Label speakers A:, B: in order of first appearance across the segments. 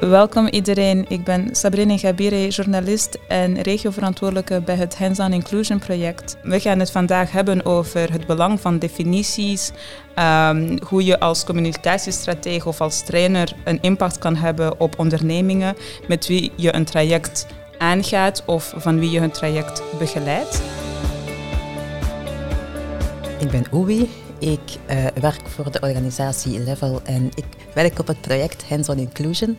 A: Welkom iedereen. Ik ben Sabrine Gabire, journalist en regioverantwoordelijke bij het Hands-on Inclusion project. We gaan het vandaag hebben over het belang van definities, um, hoe je als communicatiestratege of als trainer een impact kan hebben op ondernemingen met wie je een traject aangaat of van wie je een traject begeleidt.
B: Ik ben Oewi. Ik uh, werk voor de organisatie Level en ik werk op het project Hands-on Inclusion.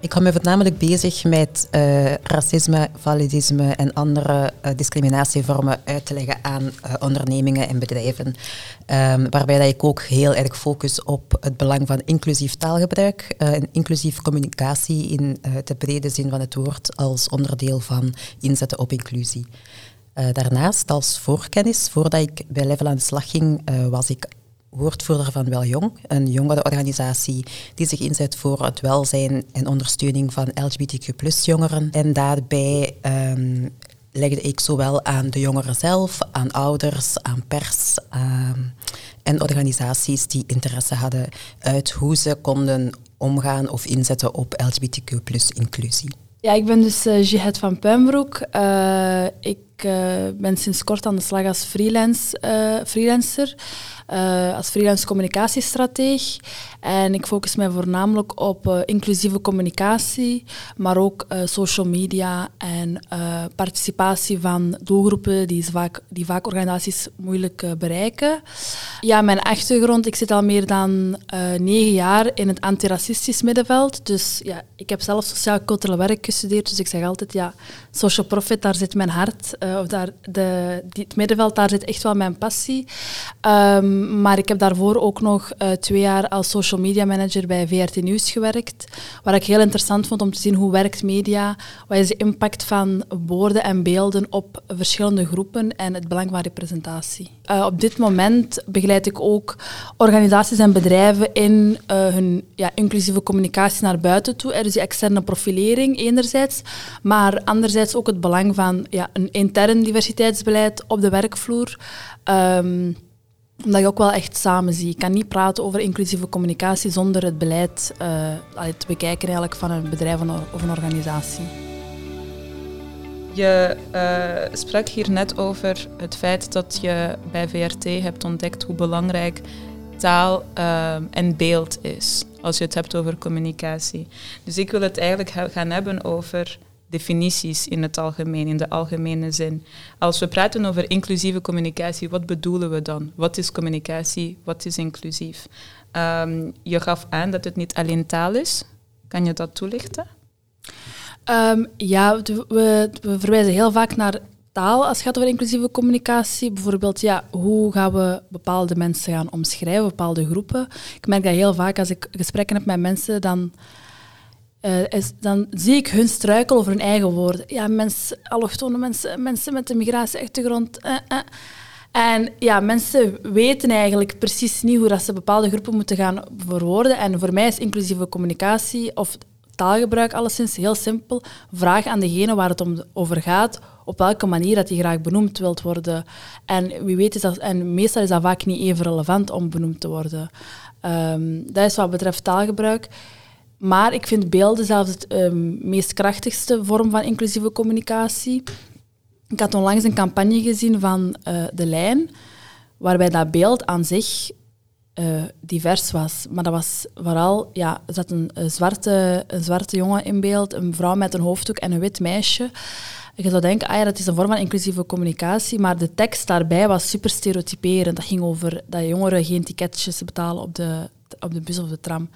B: Ik hou me voornamelijk bezig met uh, racisme, validisme en andere uh, discriminatievormen uit te leggen aan ondernemingen en bedrijven. Um, waarbij dat ik ook heel erg focus op het belang van inclusief taalgebruik en inclusief communicatie in de brede zin van het woord als onderdeel van inzetten op inclusie. Uh, daarnaast, als voorkennis, voordat ik bij Level aan de slag ging, uh, was ik woordvoerder van Wel Jong, een jongerenorganisatie die zich inzet voor het welzijn en ondersteuning van LGBTQ jongeren. En daarbij um, legde ik zowel aan de jongeren zelf, aan ouders, aan pers um, en organisaties die interesse hadden uit hoe ze konden omgaan of inzetten op LGBTQ inclusie.
C: Ja, ik ben dus uh, Jihad van Puimbroek. Uh, ik uh, ben sinds kort aan de slag als freelance, freelancer uh, als freelance communicatiestrateeg. En ik focus mij voornamelijk op inclusieve communicatie, maar ook social media en participatie van doelgroepen die vaak, die organisaties moeilijk bereiken. Ja, mijn achtergrond, ik zit al meer dan negen jaar in het antiracistisch middenveld. Dus ja, ik heb zelf sociaal-cultureel werk gestudeerd, dus ik zeg altijd, ja, social profit, daar zit mijn hart. Of daar, de, het middenveld, daar zit echt wel mijn passie. Um, maar ik heb daarvoor ook nog uh, twee jaar als social media manager bij VRT Nieuws gewerkt. Waar ik heel interessant vond om te zien hoe werkt media, wat is de impact van woorden en beelden op verschillende groepen en het belang van representatie. Uh, op dit moment begeleid ik ook organisaties en bedrijven in hun ja, inclusieve communicatie naar buiten toe. Is die externe profilering enerzijds, maar anderzijds ook het belang van ja, een intern diversiteitsbeleid op de werkvloer. Um, omdat je ook wel echt samen ziet. Ik kan niet praten over inclusieve communicatie zonder het beleid uh, te bekijken eigenlijk van een bedrijf of een organisatie.
A: Je uh, sprak hier net over het feit dat je bij VRT hebt ontdekt hoe belangrijk taal uh, en beeld is als je het hebt over communicatie. Dus ik wil het eigenlijk gaan hebben over definities in het algemeen, in de algemene zin. Als we praten over inclusieve communicatie, wat bedoelen we dan? Wat is communicatie? Wat is inclusief? Um, je gaf aan dat het niet alleen taal is. Kan je dat toelichten?
C: Um, ja, we, we, verwijzen heel vaak naar taal als het gaat over inclusieve communicatie. Bijvoorbeeld, ja, hoe gaan we bepaalde mensen gaan omschrijven, bepaalde groepen. Ik merk dat heel vaak als ik gesprekken heb met mensen, dan is, dan zie ik hun struikel over hun eigen woorden. Ja, mensen, allochtone mensen, mensen met een migratieachtergrond. Uh. En ja, mensen weten eigenlijk precies niet hoe dat ze bepaalde groepen moeten gaan verwoorden. En voor mij is inclusieve communicatie of taalgebruik alleszins heel simpel. Vraag aan degene waar het om over gaat, op welke manier dat die graag benoemd wilt worden. En wie weet is dat, en meestal is dat vaak niet even relevant om benoemd te worden. Um, dat is wat betreft taalgebruik. Maar ik vind beelden zelfs het um, meest krachtigste vorm van inclusieve communicatie. Ik had onlangs een campagne gezien van uh, De Lijn, waarbij dat beeld aan zich uh, divers was. Maar dat was vooral, ja, er zat een, een, zwarte, een zwarte jongen in beeld, een vrouw met een hoofddoek en een wit meisje. Je zou denken, ah ja, dat is een vorm van inclusieve communicatie, maar de tekst daarbij was super stereotyperend. Dat ging over dat jongeren geen ticketjes betalen op de, op de bus of de tram.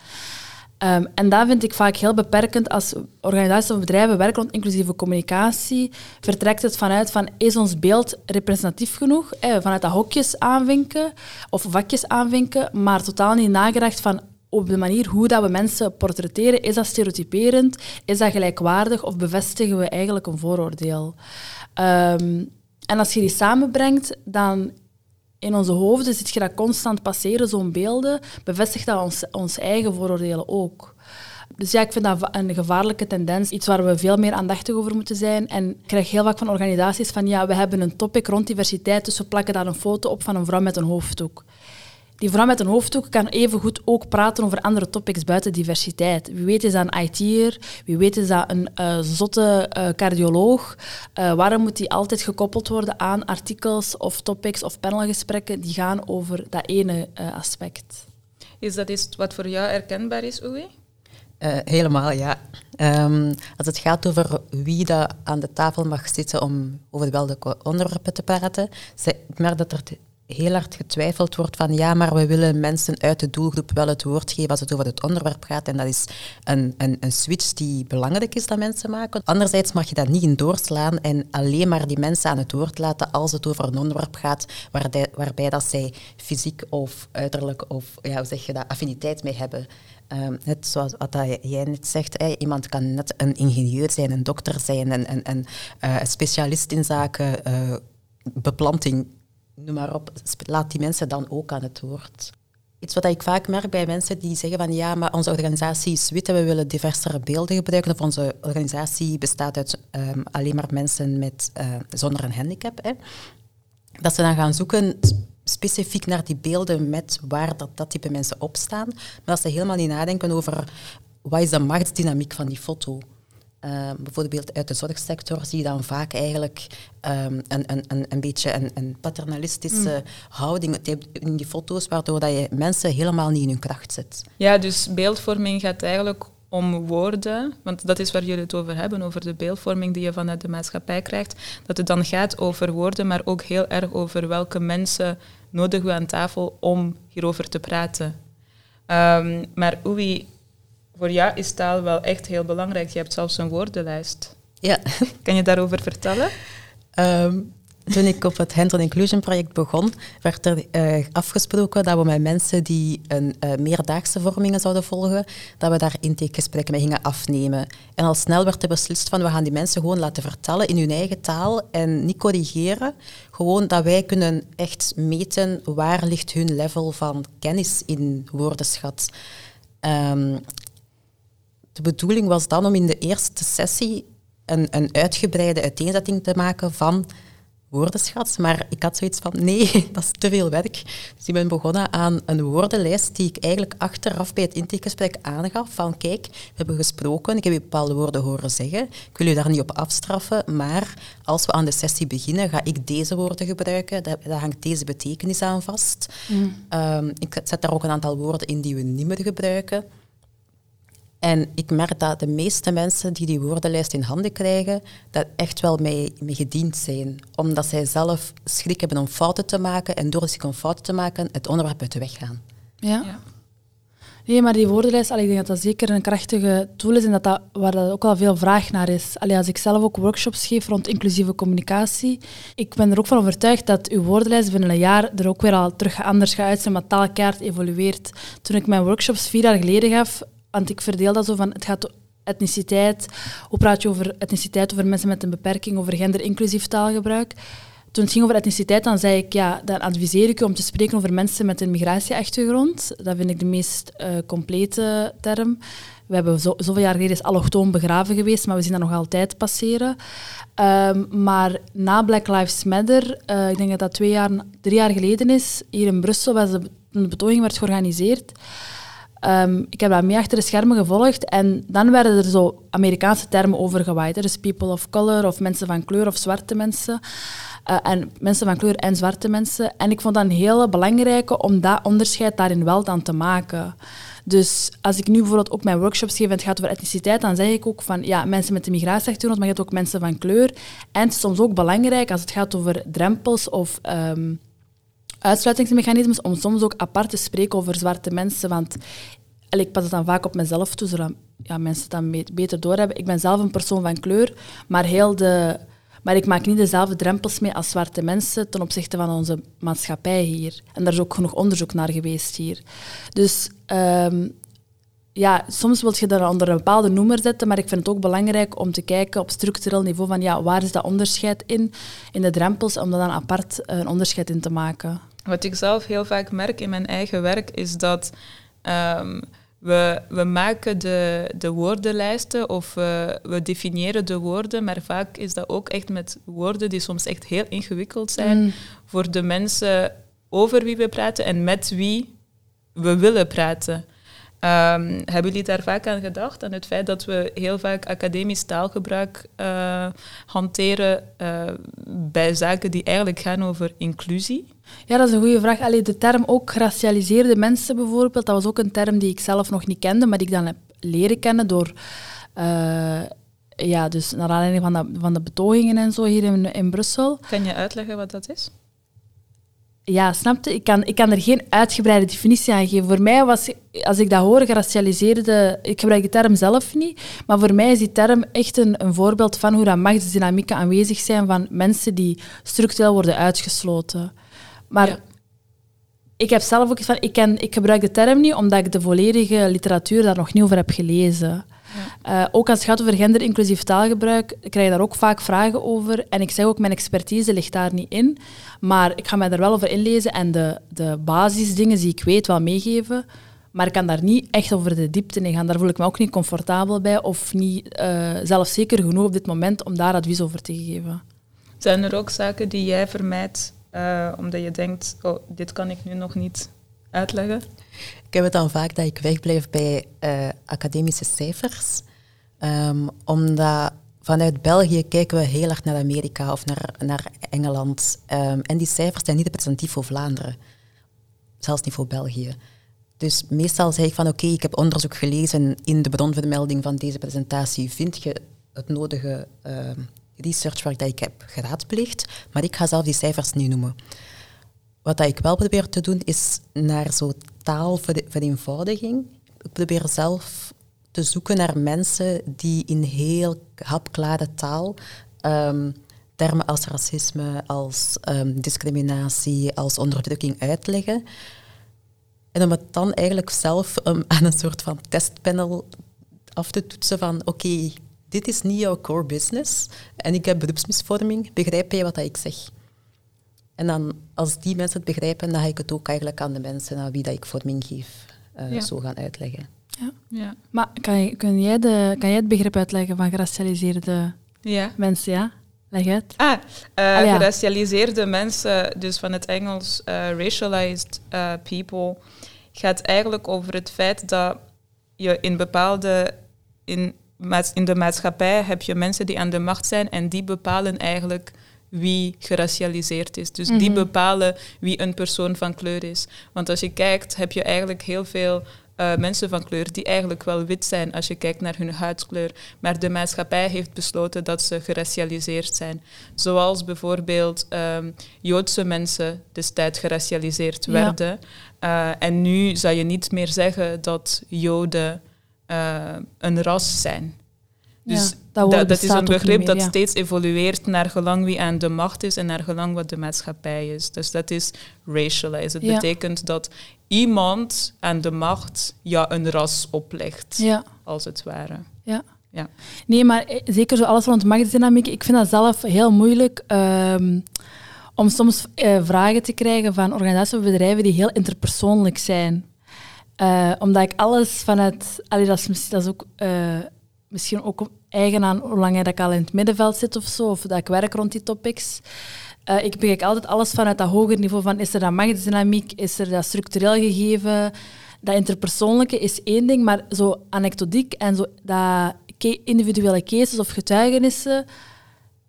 C: Um, en dat vind ik vaak heel beperkend als organisaties of bedrijven werken rond inclusieve communicatie. Vertrekt het vanuit van, is ons beeld representatief genoeg? Eh, vanuit dat hokjes aanvinken of vakjes aanvinken, maar totaal niet nagedacht van op de manier hoe dat we mensen portretteren. Is dat stereotyperend? Is dat gelijkwaardig? Of bevestigen we eigenlijk een vooroordeel? Um, en als je die samenbrengt, dan in onze hoofden zit je dat constant passeren, zo'n beelden, bevestigt dat ons, ons eigen vooroordelen ook. Dus ja, ik vind dat een gevaarlijke tendens, iets waar we veel meer aandachtig over moeten zijn. En ik krijg heel vaak van organisaties van, ja, we hebben een topic rond diversiteit, dus we plakken daar een foto op van een vrouw met een hoofddoek. Die vrouw met een hoofddoek kan evengoed ook praten over andere topics buiten diversiteit. Wie weet is dat een IT'er, wie weet is dat een uh, zotte uh, cardioloog. Uh, waarom moet die altijd gekoppeld worden aan artikels of topics of panelgesprekken die gaan over dat ene aspect?
A: Is dat iets wat voor jou herkenbaar is, Oei?
B: helemaal, ja. Um, als het gaat over wie dat aan de tafel mag zitten om over welke onderwerpen te praten, ik merk dat er heel hard getwijfeld wordt van ja, maar we willen mensen uit de doelgroep wel het woord geven als het over het onderwerp gaat. En dat is een, een, een switch die belangrijk is dat mensen maken. Anderzijds mag je dat niet in doorslaan en alleen maar die mensen aan het woord laten als het over een onderwerp gaat waarbij, dat zij fysiek of uiterlijk of ja, hoe zeg je dat, affiniteit mee hebben. Um, net zoals wat jij net zegt, iemand kan net een ingenieur zijn, een dokter zijn, een, een, een uh, specialist in zaken uh, beplanting noem maar op, laat die mensen dan ook aan het woord. Iets wat ik vaak merk bij mensen die zeggen van ja, maar onze organisatie is wit en we willen diversere beelden gebruiken. Of onze organisatie bestaat uit um, alleen maar mensen met, uh, zonder een handicap. Dat ze dan gaan zoeken specifiek naar die beelden met waar dat, dat type mensen opstaan. Maar dat ze helemaal niet nadenken over wat is de machtsdynamiek van die foto. Uh, bijvoorbeeld uit de zorgsector zie je dan vaak eigenlijk um, een, een, een beetje een, een paternalistische mm. houding in die foto's, waardoor dat je mensen helemaal niet in hun kracht zet.
A: Ja, dus beeldvorming gaat eigenlijk om woorden, want dat is waar jullie het over hebben, over de beeldvorming die je vanuit de maatschappij krijgt, dat het dan gaat over woorden, maar ook heel erg over welke mensen nodigen we aan tafel om hierover te praten. Um, maar Oei, voor jou is taal wel echt heel belangrijk. Je hebt zelfs een woordenlijst.
B: Ja.
A: Kan je daarover vertellen?
B: Ehm, toen ik op het Hands-on Inclusion project begon, werd er uh, afgesproken dat we met mensen die een uh, meerdaagse vormingen zouden volgen, dat we daar intakegesprekken mee gingen afnemen. En al snel werd er beslist van we gaan die mensen gewoon laten vertellen in hun eigen taal en niet corrigeren. Gewoon dat wij kunnen echt meten waar ligt hun level van kennis in woordenschat. Um, de bedoeling was dan om in de eerste sessie een, een uitgebreide uiteenzetting te maken van woordenschat. Maar ik had zoiets van, nee, dat is te veel werk. Dus ik ben begonnen aan een woordenlijst die ik eigenlijk achteraf bij het intakegesprek aangaf. Van kijk, we hebben gesproken, ik heb je bepaalde woorden horen zeggen. Ik wil je daar niet op afstraffen, maar als we aan de sessie beginnen, ga ik deze woorden gebruiken. Daar, hangt deze betekenis aan vast. Mm. Um, ik zet daar ook een aantal woorden in die we niet meer gebruiken. En ik merk dat de meeste mensen die die woordenlijst in handen krijgen, dat echt wel mee, mee gediend zijn. Omdat zij zelf schrik hebben om fouten te maken en door zich om fouten te maken het onderwerp uit de weg gaan.
C: Ja. ja. Nee, maar die woordenlijst, ik denk dat dat zeker een krachtige tool is en dat dat, waar dat ook wel veel vraag naar is. Allee, als ik zelf ook workshops geef rond inclusieve communicatie, ik ben er ook van overtuigd dat uw woordenlijst binnen een jaar er ook weer al terug anders gaat uitzien, maar taalkaart evolueert. Toen ik mijn workshops vier jaar geleden gaf, want ik verdeel dat zo van, het gaat etniciteit, hoe praat je over etniciteit, over mensen met een beperking, over gender-inclusief taalgebruik. Toen het ging over etniciteit, dan zei ik, ja, dan adviseer ik u om te spreken over mensen met een migratieachtergrond. Dat vind ik de meest uh, complete term. We hebben zo, zoveel jaar geleden is allochtoon begraven geweest, maar we zien dat nog altijd passeren. Um, maar na Black Lives Matter, uh, ik denk dat dat twee jaar, drie jaar geleden is, hier in Brussel, was de, betoging werd georganiseerd. Um, ik heb dat mee achter de schermen gevolgd en dan werden er zo Amerikaanse termen over gewaaid. Dus people of color of mensen van kleur of zwarte mensen. Uh, en mensen van kleur en zwarte mensen. En ik vond dat een hele belangrijke om dat onderscheid daarin wel dan te maken. Dus als ik nu bijvoorbeeld ook mijn workshops geef en het gaat over etniciteit, dan zeg ik ook van ja, mensen met een migratieachtergrond, maar je hebt ook mensen van kleur. En het is soms ook belangrijk als het gaat over drempels of um, uitsluitingsmechanismes om soms ook apart te spreken over zwarte mensen. Want ik pas het dan vaak op mezelf toe, zodat ja, mensen het dan beter doorhebben. Ik ben zelf een persoon van kleur, maar, heel de, maar ik maak niet dezelfde drempels mee als zwarte mensen ten opzichte van onze maatschappij hier. En daar is ook genoeg onderzoek naar geweest hier. Dus um, ja, soms wil je dat onder een bepaalde noemer zetten, maar ik vind het ook belangrijk om te kijken op structureel niveau van ja, waar is dat onderscheid in, in de drempels, om daar dan apart eh, een onderscheid in te maken.
A: Wat ik zelf heel vaak merk in mijn eigen werk is dat um, we, we maken de, de woordenlijsten of we, we definiëren de woorden, maar vaak is dat ook echt met woorden die soms echt heel ingewikkeld zijn mm. voor de mensen over wie we praten en met wie we willen praten. Um, hebben jullie daar vaak aan gedacht? Aan het feit dat we heel vaak academisch taalgebruik uh, hanteren uh, bij zaken die eigenlijk gaan over inclusie?
C: Ja, dat is een goede vraag. Allee, de term ook geracialiseerde mensen bijvoorbeeld, dat was ook een term die ik zelf nog niet kende, maar die ik dan heb leren kennen door... Uh, ja, dus naar aanleiding van de, van de betogingen en zo hier in, in Brussel.
A: Kan je uitleggen wat dat is?
C: Ja, snapte? Ik kan, ik kan er geen uitgebreide definitie aan geven. Voor mij was, als ik dat hoor, geracialiseerde... Ik gebruik de term zelf niet, maar voor mij is die term echt een, een voorbeeld van hoe dat machtsdynamieken aanwezig zijn van mensen die structureel worden uitgesloten. Maar ik heb zelf ook van... Ik, ken, ik gebruik de term niet, omdat ik de volledige literatuur daar nog niet over heb gelezen. Uh, ook als het gaat over gender-inclusief taalgebruik, krijg je daar ook vaak vragen over. En ik zeg ook, mijn expertise ligt daar niet in. Maar ik ga mij daar wel over inlezen en de, de basisdingen die ik weet wel meegeven. Maar ik kan daar niet echt over de diepte in gaan. Daar voel ik me ook niet comfortabel bij of niet uh, zelfzeker genoeg op dit moment om daar advies over te geven.
A: Zijn er ook zaken die jij vermijdt uh, omdat je denkt, oh, dit kan ik nu nog niet
B: Ik heb het dan vaak dat ik wegblijf bij uh, academische cijfers. Um, omdat vanuit België kijken we heel erg naar Amerika of naar, naar Engeland. Um, en die cijfers zijn niet representatief voor Vlaanderen. Zelfs niet voor België. Dus meestal zeg ik van oké, ik heb onderzoek gelezen in de bronvermelding van deze presentatie. Vind je het nodige uh, researchwerk dat ik heb geraadpleegd, maar ik ga zelf die cijfers niet noemen. Wat ik wel probeer te doen, is naar zo'n taalvereenvoudiging. Ik probeer zelf te zoeken naar mensen die in heel hapklare taal um, termen als racisme, als um, discriminatie, als onderdrukking uitleggen. En om het dan eigenlijk zelf um, aan een soort van testpanel af te toetsen van oké, dit is niet jouw core business en ik heb beroepsmisvorming, begrijp je wat ik zeg? En dan, als die mensen het begrijpen, dan ga ik het ook eigenlijk aan de mensen aan wie dat ik vorming geef, uh, zo gaan uitleggen.
C: Ja. ja. Maar kan, je, kun jij de, kan jij het begrip uitleggen van geracialiseerde ja. mensen? Ja? Leg uit.
A: Ah, uh, ah, geracialiseerde mensen, dus van het Engels uh, racialized people, gaat eigenlijk over het feit dat je in bepaalde... In, in de maatschappij heb je mensen die aan de macht zijn en die bepalen eigenlijk wie geracialiseerd is. Dus die mhm. bepalen wie een persoon van kleur is. Want als je kijkt, heb je eigenlijk heel veel uh, mensen van kleur die eigenlijk wel wit zijn als je kijkt naar hun huidskleur. Maar de maatschappij heeft besloten dat ze geracialiseerd zijn. Zoals bijvoorbeeld um, Joodse mensen destijds geracialiseerd werden. Uh, en nu zou je niet meer zeggen dat Joden uh, een ras zijn. Dus dat, dat, is een begrip dat steeds evolueert naar gelang wie aan de macht is en naar gelang wat de maatschappij is. Dus dat is racialized. Het betekent dat iemand aan de macht ja, een ras oplegt, als het ware.
C: Ja. Ja. Nee, maar eh, zeker zo alles rond machtsdynamiek. Ik vind dat zelf heel moeilijk um, om soms uh, vragen te krijgen van organisaties of bedrijven die heel interpersoonlijk zijn. Uh, omdat ik alles vanuit... Allee, dat, is, dat is ook misschien ook eigen aan hoe lang dat ik al in het middenveld zit of zo, of dat ik werk rond die topics. Uh, ik bekijk altijd alles vanuit dat hoger niveau van is er dat machtsdynamiek, is er dat structureel gegeven. Dat interpersoonlijke is één ding, maar zo anekdotiek en zo dat individuele cases of getuigenissen,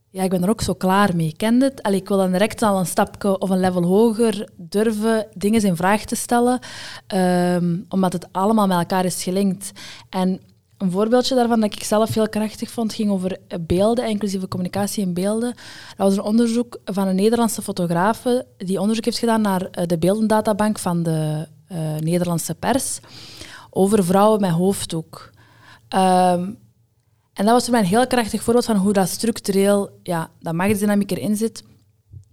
C: ja, ik ben er ook zo klaar mee. Ik ken het. Allee, ik wil dan direct al een stapje of een level hoger durven dingen in vraag te stellen, um, omdat het allemaal met elkaar is gelinkt. En een voorbeeldje daarvan dat ik zelf heel krachtig vond, ging over beelden, inclusieve communicatie in beelden. Dat was een onderzoek van een Nederlandse fotografe die onderzoek heeft gedaan naar eh, de beeldendatabank van de uh, Nederlandse pers over vrouwen met hoofddoek. Um, en dat was voor mij een heel krachtig voorbeeld van hoe dat structureel, ja, dat machtsdynamiek erin zit.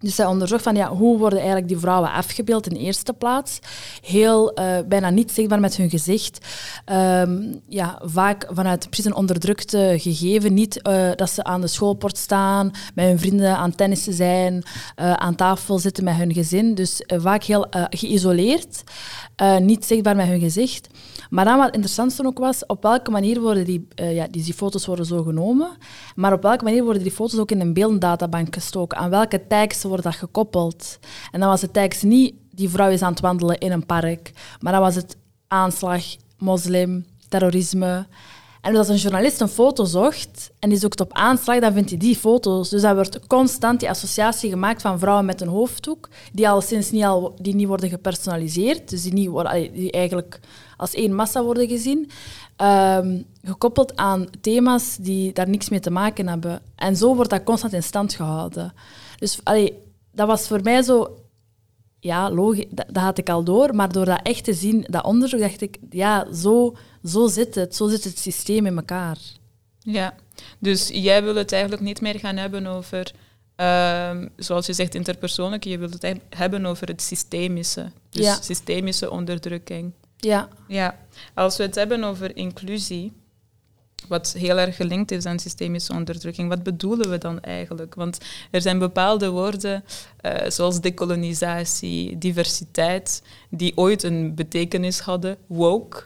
C: Dus zij onderzocht van ja, hoe worden eigenlijk die vrouwen afgebeeld in eerste plaats. Heel uh, bijna niet zichtbaar met hun gezicht. Um, ja, vaak vanuit precies een onderdrukte gegeven. Niet uh, dat ze aan de schoolpoort staan, met hun vrienden aan tennissen zijn, uh, aan tafel zitten met hun gezin. Dus vaak heel geïsoleerd, niet zichtbaar met hun gezicht. Maar dan wat interessant ook was, op welke manier worden die, ja, die, foto's worden zo genomen, maar op welke manier worden die foto's ook in een beeldendatabank gestoken. Aan welke tags wordt dat gekoppeld. En dan was het tekst niet die vrouw is aan het wandelen in een park, maar dan was het aanslag, moslim, terrorisme. En als een journalist een foto zocht en die zoekt op aanslag, dan vindt hij die foto's. Dus dan wordt constant die associatie gemaakt van vrouwen met een hoofddoek, die al sinds niet, al, die niet worden gepersonaliseerd, dus die, niet worden, die eigenlijk als één massa worden gezien, ehm, gekoppeld aan thema's die daar niks mee te maken hebben. En zo wordt dat constant in stand gehouden. Dus allee, dat was voor mij zo ja, logisch, dat, dat, had ik al door. Maar door dat echt te zien, dat onderzoek, dacht ik, ja, zo, zo zit het. Zo zit het systeem in elkaar.
A: Ja, dus jij wil het eigenlijk niet meer gaan hebben over, uh, zoals je zegt, interpersoonlijke. Je wilt het hebben over het systemische. Dus ja. systemische onderdrukking.
C: Ja.
A: Ja. Als we het hebben over inclusie, wat heel erg gelinkt is aan systemische onderdrukking. Wat bedoelen we dan eigenlijk? Want er zijn bepaalde woorden, uh, zoals decolonisatie, diversiteit, die ooit een betekenis hadden, woke,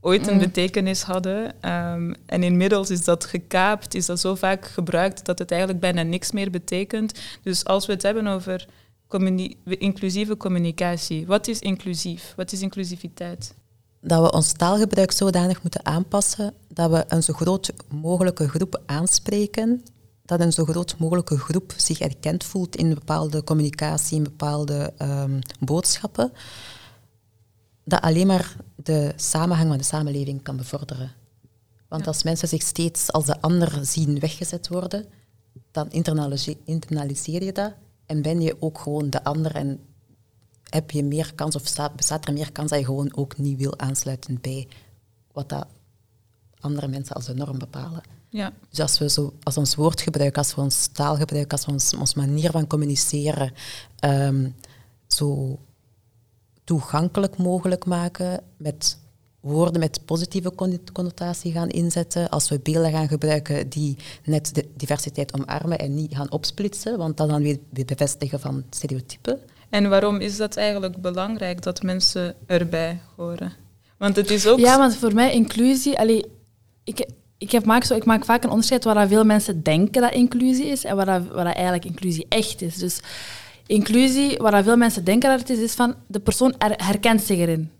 A: ooit een mm. betekenis hadden. Um, en inmiddels is dat gekaapt, is dat zo vaak gebruikt dat het eigenlijk bijna niks meer betekent. Dus als we het hebben over communi inclusieve communicatie, wat is inclusief? Wat is inclusiviteit?
B: Dat we ons taalgebruik zodanig moeten aanpassen dat we een zo groot mogelijke groep aanspreken, dat een zo groot mogelijke groep zich erkend voelt in bepaalde communicatie, in bepaalde um, boodschappen, dat alleen maar de samenhang van de samenleving kan bevorderen. Want als mensen zich steeds als de ander zien weggezet worden, dan internaliseer je dat en ben je ook gewoon de ander en heb je meer kans of staat, bestaat er meer kans dat je gewoon ook niet wil aansluiten bij wat dat andere mensen als de norm bepalen.
A: Ja.
B: Dus als we zo, als ons woordgebruik, als we ons taalgebruik, als we ons, onze manier van communiceren ehm, zo toegankelijk mogelijk maken met woorden met positieve connotatie gaan inzetten, als we beelden gaan gebruiken die net de diversiteit omarmen en niet gaan opsplitsen, want dat dan weer bevestigen van stereotypen.
A: En waarom is dat eigenlijk belangrijk dat mensen erbij horen? Want het is ook...
C: Ja, want voor mij inclusie... Allee, ik, ik, heb, maak zo, ik maak vaak een onderscheid waar veel mensen denken dat inclusie is en waar, dat, waar dat eigenlijk inclusie echt is. Dus inclusie, waar veel mensen denken dat het is, is van de persoon herkent zich erin.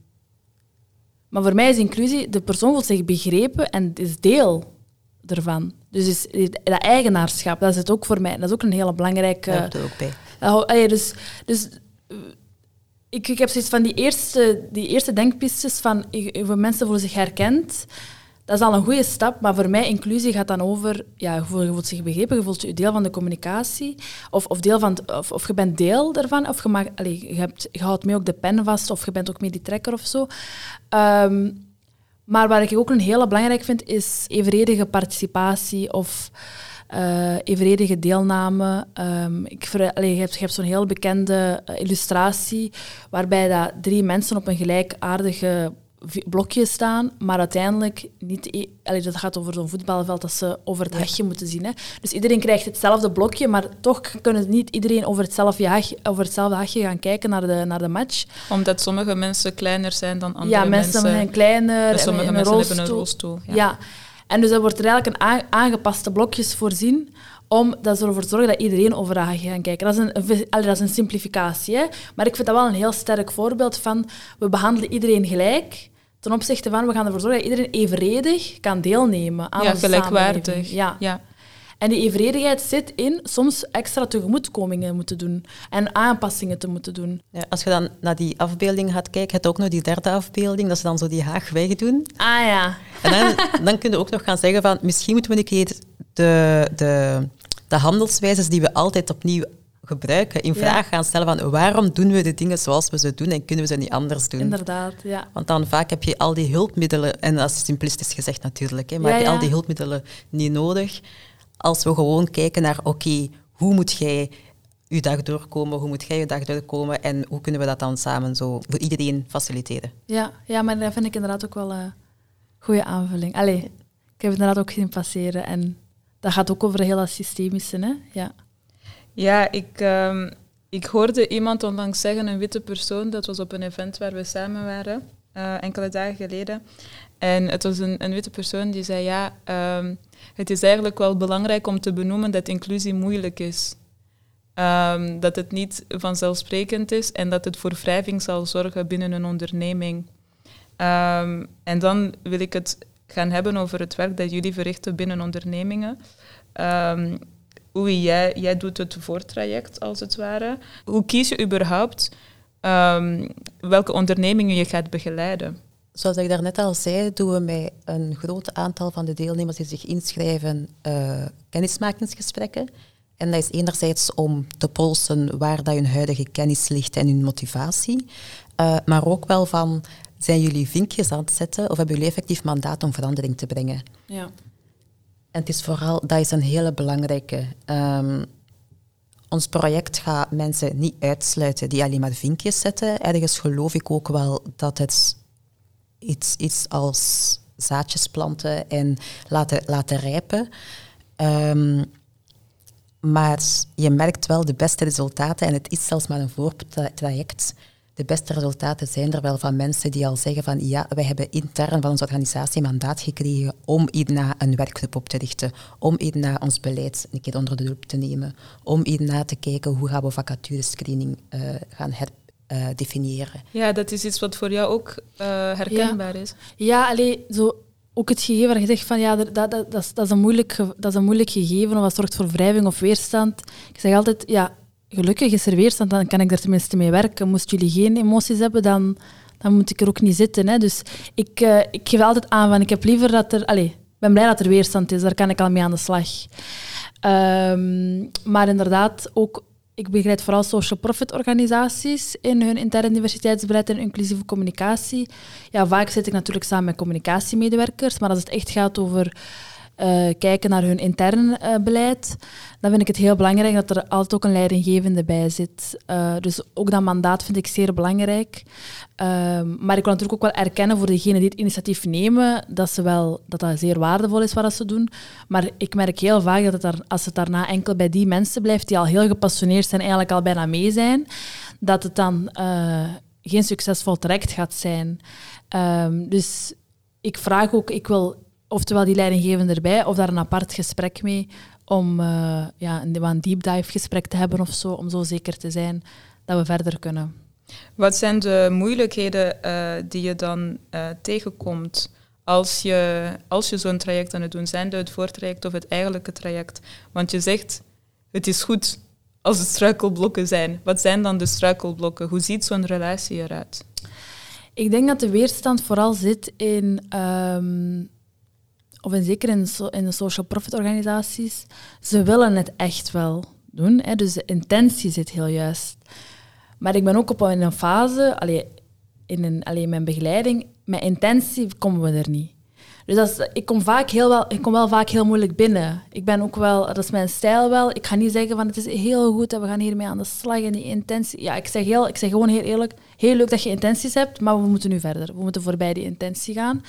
C: Maar voor mij is inclusie, de persoon voelt zich begrepen en is deel ervan. Dus is, dat eigenaarschap, dat is het ook voor mij. Dat is ook een hele belangrijke...
B: Dat er ook bij.
C: Dus, dus ik, ik heb zoiets van die eerste, die eerste denkpistes van voor mensen voelen zich herkend. Dat is al een goede stap, maar voor mij inclusie gaat dan over, ja, je voelt, je voelt zich begrepen, je voelt je deel van de communicatie, of, of, deel van, of, of je bent deel daarvan, of je, mag, allez, je, hebt, je houdt mee ook de pen vast, of je bent ook mee die trekker of zo. Um, maar wat ik ook een hele belangrijk vind, is evenredige participatie of uh, evenredige deelname. Um, ik allee, je hebt, hebt zo'n heel bekende uh, illustratie waarbij dat drie mensen op een gelijkaardige blokje staan, maar uiteindelijk niet... E allee, dat gaat over zo'n voetbalveld dat ze over het hachje moeten zien. Hè. Dus iedereen krijgt hetzelfde blokje, maar toch kunnen niet iedereen over hetzelfde, hachje, over hetzelfde hachje gaan kijken naar de, naar de match.
A: Omdat sommige mensen kleiner zijn dan andere
C: mensen. Ja, mensen zijn kleiner.
A: Dus sommige mensen hebben een rolstoel.
C: ja. ja. En dus er wordt er eigenlijk een aangepaste blokjes voorzien om dat ervoor te zorgen dat iedereen over gaat gaan kijken. Dat is een, dat is een simplificatie, hè? maar ik vind dat wel een heel sterk voorbeeld van we behandelen iedereen gelijk ten opzichte van we gaan ervoor zorgen dat iedereen evenredig kan deelnemen aan
A: ja, gelijkwaardig.
C: Ja. ja. En die evenredigheid zit in soms extra tegemoetkomingen moeten doen en aanpassingen te moeten doen.
B: Ja, als je dan naar die afbeelding gaat kijken, heb je ook nog die derde afbeelding, dat ze dan zo die haag wegdoen.
C: Ah ja.
B: En dan, dan kun je ook nog gaan zeggen van, misschien moeten we een keer de, de, de handelswijzes die we altijd opnieuw gebruiken, in vraag gaan stellen van waarom doen we de dingen zoals we ze doen en kunnen we ze niet anders doen.
C: Inderdaad, ja.
B: Want dan vaak heb je al die hulpmiddelen, en dat is simplistisch gezegd natuurlijk, hè, maar heb je al die hulpmiddelen niet nodig als we gewoon kijken naar, oké, hoe moet jij je dag doorkomen, hoe moet jij je dag doorkomen en hoe kunnen we dat dan samen zo voor iedereen faciliteren?
C: Ja, ja maar dat vind ik inderdaad ook wel een goede aanvulling. Allee, ik heb het inderdaad ook gezien passeren en dat gaat ook over heel dat systemische, hè? Ja.
A: Ja, ik, um, ik hoorde iemand onlangs zeggen, een witte persoon, dat was op een event waar we samen waren, uh, enkele dagen geleden. En het was een, een witte persoon die zei, ja, um, het is eigenlijk wel belangrijk om te benoemen dat inclusie moeilijk is. Ehm, dat het niet vanzelfsprekend is en dat het voor wrijving zal zorgen binnen een onderneming. Ehm, en dan wil ik het gaan hebben over het werk dat jullie verrichten binnen ondernemingen. Oei, jij, jij doet het voortraject als het ware. Hoe kies je überhaupt welke ondernemingen je gaat begeleiden?
B: Zoals ik daarnet al zei, doen we met een groot aantal van de deelnemers die zich inschrijven uh, kennismakingsgesprekken. En dat is enerzijds om te polsen waar dat hun huidige kennis ligt en hun motivatie. Uh, maar ook wel van, zijn jullie vinkjes aan het zetten of hebben jullie effectief mandaat om verandering te brengen?
C: Ja.
B: En het is vooral, dat is een hele belangrijke. Um, ons project gaat mensen niet uitsluiten die alleen maar vinkjes zetten. Ergens geloof ik ook wel dat het iets, iets als zaadjes planten en laten, laten rijpen. Um, maar je merkt wel de beste resultaten, en het is zelfs maar een voortraject. De beste resultaten zijn er wel van mensen die al zeggen van ja, wij hebben intern van onze organisatie mandaat gekregen om hierna een werkgroep op te richten, om hierna ons beleid een keer onder de loep te nemen, om hierna te kijken hoe gaan we vacaturescreening uh, gaan herdefiniëren.
A: Uh, ja, dat is iets wat voor jou ook uh, herkenbaar
C: ja.
A: is.
C: Ja, alleen zo ook het gegeven waar je zegt van ja, dat, dat, dat, is, dat, is een moeilijk, dat is een moeilijk gegeven of dat zorgt voor wrijving of weerstand. Ik zeg altijd, ja, gelukkig is er weerstand, dan kan ik er tenminste mee werken. Moest jullie geen emoties hebben, dan, dan moet ik er ook niet zitten. Hè. Dus ik, uh, ik geef altijd aan van ik heb liever dat er... Allez, ik ben blij dat er weerstand is, daar kan ik al mee aan de slag. Um, maar inderdaad, ook ik begeleid vooral social profit organisaties in hun interne diversiteitsbeleid en inclusieve communicatie. Ja, vaak zit ik natuurlijk samen met communicatiemedewerkers, maar als het echt gaat over uh, kijken naar hun intern uh, beleid, dan vind ik het heel belangrijk dat er altijd ook een leidinggevende bij zit. Uh, dus ook dat mandaat vind ik zeer belangrijk. maar ik wil natuurlijk ook wel erkennen voor degenen die het initiatief nemen, dat, ze wel, dat dat zeer waardevol is wat ze doen. Maar ik merk heel vaak dat het daar, als het daarna enkel bij die mensen blijft die al heel gepassioneerd zijn, eigenlijk al bijna mee zijn, dat het dan geen succesvol traject gaat zijn. Um, dus ik vraag ook, ik wil oftewel die leidinggevende erbij, of daar een apart gesprek mee om uh, ja, een, een deep dive gesprek te hebben of zo, om zo zeker te zijn dat we verder kunnen.
A: Wat zijn de moeilijkheden uh, die je dan uh, tegenkomt als je, als je zo'n traject aan het doen zijn, het voortraject of het eigenlijke traject? Want je zegt, het is goed als het struikelblokken zijn. Wat zijn dan de struikelblokken? Hoe ziet zo'n relatie eruit?
C: Ik denk dat de weerstand vooral zit in um, of in, zeker in, in de social profit organisaties, ze willen het echt wel doen. Hè, dus de intentie zit heel juist. Maar ik ben ook op een fase, allee, in een, mijn begeleiding, met intentie komen we er niet. Dus dat ik, kom vaak heel wel, ik kom wel vaak heel moeilijk binnen. Ik ben ook wel, dat is mijn stijl wel. Ik ga niet zeggen van het is heel goed we gaan hiermee aan de slag en die intentie. Ja, ik zeg, heel, ik zeg gewoon heel eerlijk, heel leuk dat je intenties hebt, maar we moeten nu verder. We moeten voorbij die intentie gaan.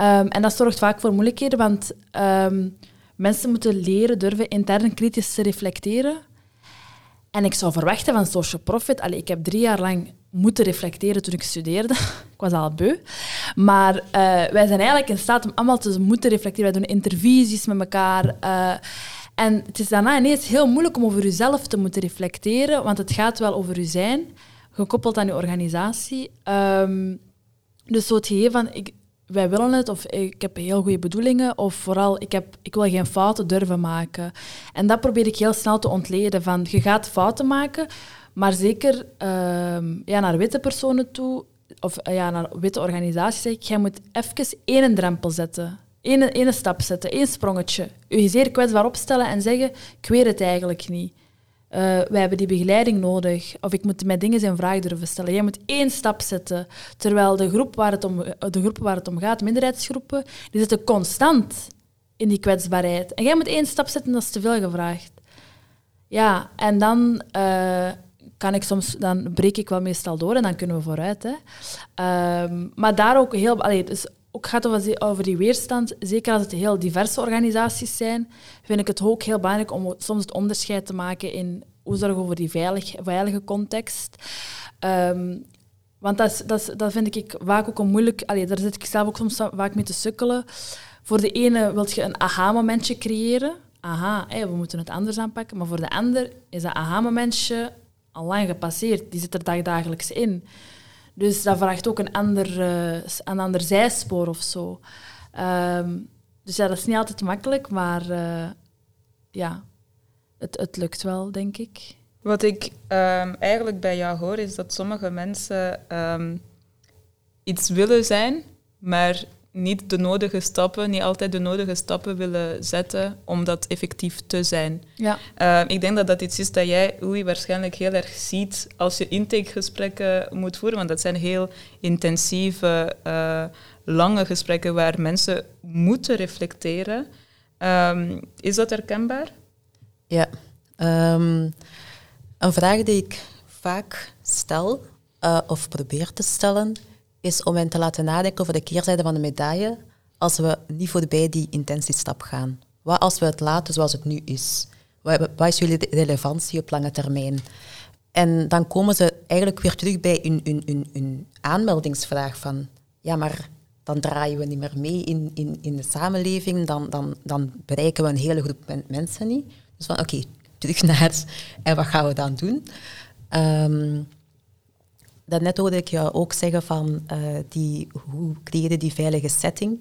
C: Um, en dat zorgt vaak voor moeilijkheden, want um, mensen moeten leren durven intern kritisch te reflecteren. En ik zou verwachten van social profit. Allee, ik heb drie jaar lang moeten reflecteren toen ik studeerde. ik was al beu. Maar uh, wij zijn eigenlijk in staat om allemaal te moeten reflecteren. Wij doen intervisies met elkaar. Uh, en het is daarna ineens heel moeilijk om over jezelf te moeten reflecteren, want het gaat wel over u zijn, gekoppeld aan je organisatie. Um, dus zo het gegeven van, ik, wij willen het, of ik heb heel goede bedoelingen, of vooral ik, heb, ik wil geen fouten durven maken. En dat probeer ik heel snel te ontleden. Van, je gaat fouten maken, maar zeker uh, ja, naar witte personen toe, of uh, ja, naar witte organisaties, zeg ik, jij moet even één drempel zetten. Eén, één stap zetten, één sprongetje. Je zeer kwetsbaar opstellen en zeggen, ik weet het eigenlijk niet. Uh, wij hebben die begeleiding nodig. Of ik moet mijn dingen in vraag durven stellen. Jij moet één stap zetten. Terwijl de, groep waar het om, de groepen waar het om gaat, minderheidsgroepen, die zitten constant in die kwetsbaarheid. En jij moet één stap zetten, dat is te veel gevraagd. Ja, en dan uh, kan ik soms, dan breek ik wel meestal door en dan kunnen we vooruit. Hè. Uh, maar daar ook heel, allee, dus ook gaat over, over die weerstand, zeker als het heel diverse organisaties zijn, vind ik het ook heel belangrijk om soms het onderscheid te maken in hoe zorgen we voor die veilig, veilige context. Um, want dat, dat, dat vind ik vaak ook een moeilijk... Daar zit ik zelf ook soms vaak mee te sukkelen. Voor de ene wil je een aha-momentje creëren. aha, we moeten het anders aanpakken. Maar voor de ander is dat aha-momentje al lang gepasseerd. Die zit er dagdagelijks in. Dus dat vraagt ook een ander, uh, een ander zijspoor of zo. Ehm, dus ja, dat is niet altijd makkelijk, maar uh, ja, het, het lukt wel, denk ik.
A: Wat ik um, eigenlijk bij jou hoor, is dat sommige mensen um, iets willen zijn, maar niet de nodige stappen, niet altijd de nodige stappen willen zetten om dat effectief te zijn.
C: Ja.
A: Uh, ik denk dat dat iets is dat jij, Oei, waarschijnlijk heel erg ziet als je intakegesprekken moet voeren, want dat zijn heel intensieve, uh, lange gesprekken waar mensen moeten reflecteren. Um, is dat herkenbaar?
B: Ja. Um, een vraag die ik vaak stel, uh, of probeer te stellen, is om hen te laten nadenken over de keerzijde van de medaille als we niet voorbij die intentiestap gaan. Wat als we het laten zoals het nu is? Wat, is jullie relevantie op lange termijn? En dan komen ze eigenlijk weer terug bij hun, aanmeldingsvraag van, ja, maar dan draaien we niet meer mee in, in, in de samenleving, dan, dan, dan bereiken we een hele groep mensen niet. Dus van, oké, terug naar, en wat gaan we dan doen? Um, Daarnet hoorde ik jou ook zeggen van uh, die, hoe creëren die veilige setting.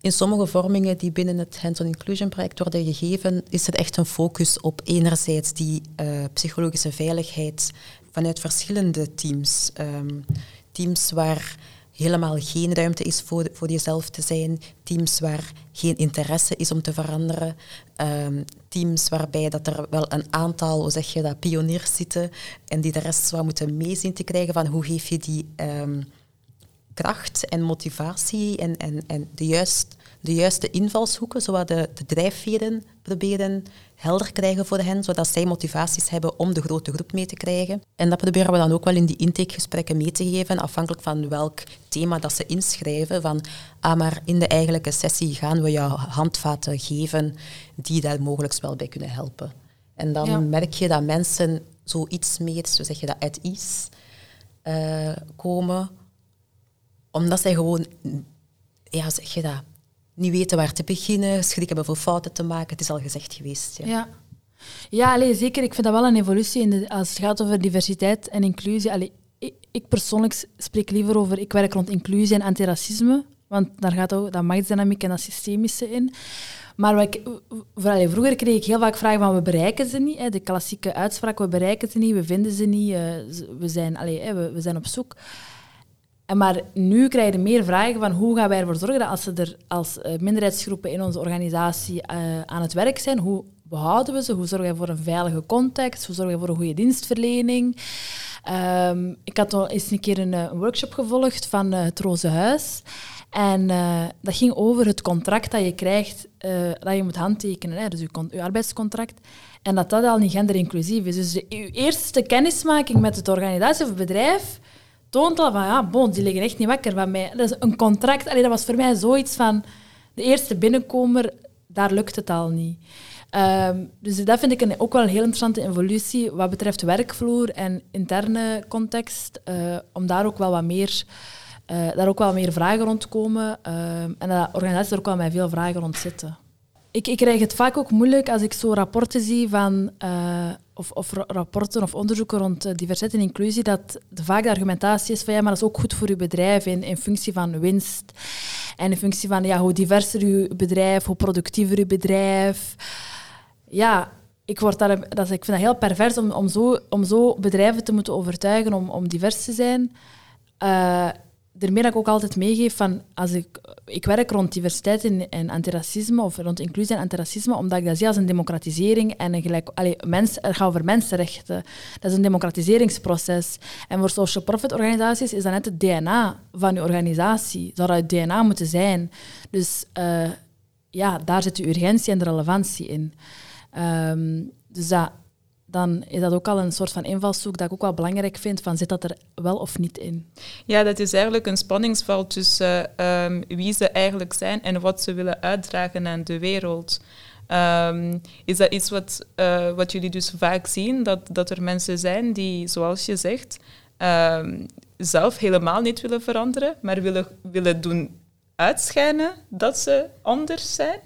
B: In sommige vormingen die binnen het Hands-on Inclusion project worden gegeven, is er echt een focus op enerzijds die uh, psychologische veiligheid vanuit verschillende teams. Um, teams waar helemaal geen ruimte is voor, voor jezelf te zijn, teams waar geen interesse is om te veranderen, um, teams waarbij dat er wel een aantal, hoe zeg je dat, pioniers zitten en die de rest zou moeten meezien te krijgen van hoe geef je die um, kracht en motivatie en, en, en de, juist, de juiste invalshoeken, zodat de, de drijfveren proberen helder krijgen voor hen, zodat zij motivaties hebben om de grote groep mee te krijgen. En dat proberen we dan ook wel in die intakegesprekken mee te geven, afhankelijk van welk thema dat ze inschrijven. Van, ah, maar in de eigenlijke sessie gaan we jou handvaten geven die daar mogelijk wel bij kunnen helpen. En dan merk je dat mensen zoiets meer, zo zeg je dat, uit is uh, komen, omdat zij gewoon, ja, zeg je dat, niet weten waar te beginnen, schrik hebben voor fouten te maken. Het is al gezegd geweest.
C: Ja, ja. ja zeker. Ik vind dat wel een evolutie in als het gaat over diversiteit en inclusie. Allee, ik, persoonlijk spreek liever over, ik werk rond inclusie en antiracisme, want daar gaat ook dat machtsdynamiek en dat systemische in. Maar wat vroeger kreeg ik heel vaak vragen van we bereiken ze niet. Hè, de klassieke uitspraak, we bereiken ze niet, we vinden ze niet, uh, we, zijn, allee, we, we zijn op zoek. En maar nu krijg je meer vragen van hoe gaan wij ervoor zorgen dat als er als uh, minderheidsgroepen in onze organisatie uh, aan het werk zijn, hoe behouden we ze? Hoe zorgen we voor een veilige context? Hoe zorgen we voor een goede dienstverlening? Um, ik had al eens een keer een, een workshop gevolgd van het Roze Huis. En dat ging over het contract dat je krijgt, dat je moet handtekenen, hè, dus je arbeidscontract. En dat dat al niet genderinclusief is. Dus je eerste kennismaking met het organisatie of het bedrijf toont al van, ja, bon, die liggen echt niet wakker van mij. Dat is een contract. Allee, dat was voor mij zoiets van, de eerste binnenkomer, daar lukt het al niet. Um, dus dat vind ik een, ook wel een heel interessante evolutie wat betreft werkvloer en interne context, uh, om daar ook wel wat meer, uh, daar ook wel meer vragen rond komen. Uh, en dat organisaties er ook wel met veel vragen rond zitten. Ik, ik krijg het vaak ook moeilijk als ik zo rapporten zie van, uh, of, of, rapporten of onderzoeken rond uh, diversiteit en inclusie, dat vaak de argumentatie is van ja, maar dat is ook goed voor uw bedrijf in, in functie van winst. En in functie van ja, hoe diverser uw bedrijf, hoe productiever uw bedrijf. Ja, ik, word daar, dat, ik vind dat heel pervers om, om, zo, om zo bedrijven te moeten overtuigen om, om divers te zijn. Uh, dat ik ook altijd meegeef van als ik, ik werk rond diversiteit en, en antiracisme of rond inclusie en antiracisme, omdat ik dat zie als een democratisering en een gelijk, allee, mens, het gaat over mensenrechten. Dat is een democratiseringsproces. En voor social profit organisaties is dat net het DNA van je organisatie. Zou dat het DNA moeten zijn. Dus uh, ja, daar zit de urgentie en de relevantie in. Um, dus dat, dan is dat ook al een soort van invalshoek dat ik ook wel belangrijk vind, van zit dat er wel of niet in?
A: Ja, dat is eigenlijk een spanningsveld tussen uh, wie ze eigenlijk zijn en wat ze willen uitdragen aan de wereld. Um, is dat iets wat, uh, wat jullie dus vaak zien, dat, dat er mensen zijn die, zoals je zegt, um, zelf helemaal niet willen veranderen, maar willen, willen doen uitschijnen dat ze anders zijn?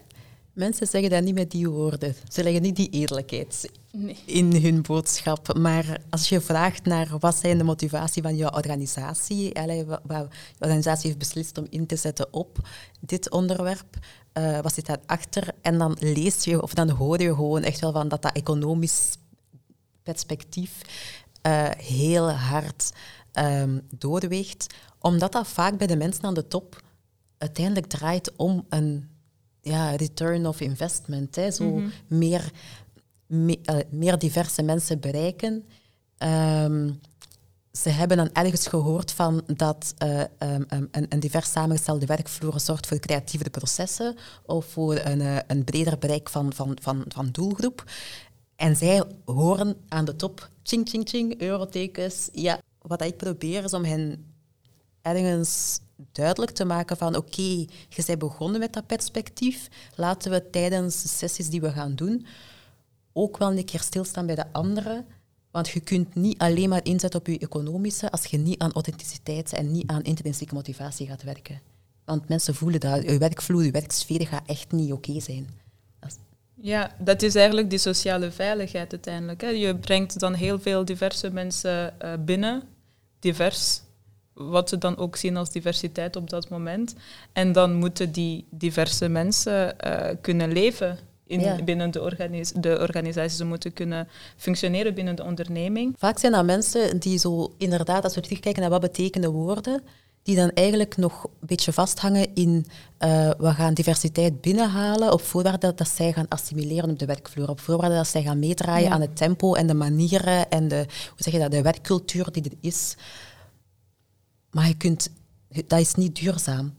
B: Mensen zeggen dat niet met die woorden. Ze leggen niet die eerlijkheid
C: Nee.
B: in hun boodschap. Maar als je vraagt naar wat zijn de motivatie van je organisatie, allee, wa- wat je organisatie heeft beslist om in te zetten op dit onderwerp, eh, wat zit daarachter? En dan lees je of dan hoor je gewoon echt wel van dat dat economisch perspectief eh, heel hard ehm, doorweegt, omdat dat vaak bij de mensen aan de top uiteindelijk draait om een ja, return of investment. Hè. Zo meer, eh, meer diverse mensen bereiken. Ehm, ze hebben dan ergens gehoord van dat eh, ehm, um, een, een divers samengestelde werkvloer zorgt voor creatievere processen of voor een, eh, een breder bereik van, van, van, van doelgroep. En zij horen aan de top, ching, ching, ching, eurotekens. Ja, wat ik probeer is om hen ergens duidelijk te maken van oké, je bent begonnen met dat perspectief. Laten we tijdens de sessies die we gaan doen ook wel een keer stilstaan bij de anderen. Want je kunt niet alleen maar inzetten op je economische als je niet aan authenticiteit en niet aan intrinsieke motivatie gaat werken. Want mensen voelen dat je werkvloer, je werksfeer gaat echt niet oké zijn.
A: Ja, dat is eigenlijk die sociale veiligheid uiteindelijk. Hè. Je brengt dan heel veel diverse mensen eh, binnen, divers, wat ze dan ook zien als diversiteit op dat moment. En dan moeten die diverse mensen eh, kunnen leven in,
B: Ja.
A: binnen de, organis de organisatie. Ze moeten kunnen functioneren binnen de onderneming.
B: Vaak zijn dat mensen die zo inderdaad, als we terugkijken naar wat betekenen woorden, die dan eigenlijk nog een beetje vasthangen in eh, we gaan diversiteit binnenhalen op voorwaarde dat zij gaan assimileren op de werkvloer, op voorwaarde dat zij gaan meedraaien
C: Ja.
B: aan het tempo en de manieren en de, hoe zeg je dat, de werkcultuur die er is. Maar je kunt, dat is niet duurzaam.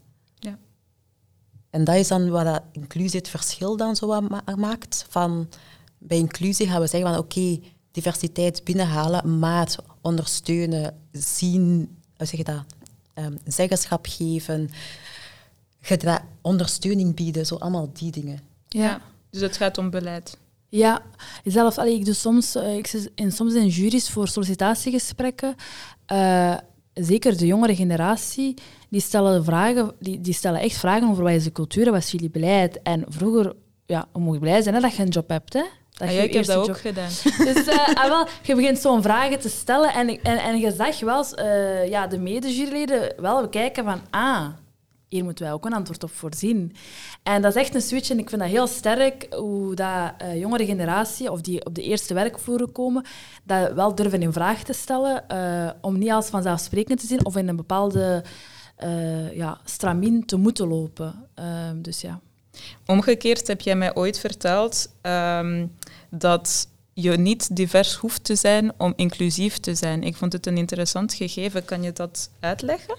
B: En dat is dan wat dat inclusie het verschil dan zo wat ma- maakt. Van, bij inclusie gaan we zeggen van oké, diversiteit binnenhalen, maar ondersteunen, zien, hoe zeg je dat, Ehm, zeggenschap geven, gedra- ondersteuning bieden, zo allemaal die dingen.
C: Ja.
A: Dus het gaat om beleid.
C: Ja, zelf, allee, ik doe soms, eh, ik zit in, soms in juries voor sollicitatiegesprekken. Eh, zeker de jongere generatie, die stellen, vragen, die, die stellen echt vragen over wat is de cultuur en wat is jullie beleid. En vroeger, ja, hoe moet je blij zijn hè, dat je een job hebt, hè? Dat
A: Ah, ja, ik heb dat ook
C: job-
A: gedaan.
C: Dus ah, wel, je begint zo'n vragen te stellen en, en, en je zag wel, eh, ja, de medejuryleden wel bekijken van, ah, hier moeten wij ook een antwoord op voorzien. En dat is echt een switch en ik vind dat heel sterk hoe dat eh, jongere generatie, of die op de eerste werkvloeren komen, dat wel durven in vraag te stellen, eh, om niet als vanzelfsprekend te zien of in een bepaalde eh, ja, stramien te moeten lopen. Ehm, dus ja.
A: Omgekeerd heb jij mij ooit verteld ehm, dat je niet divers hoeft te zijn om inclusief te zijn. Ik vond het een interessant gegeven. Kan je dat uitleggen?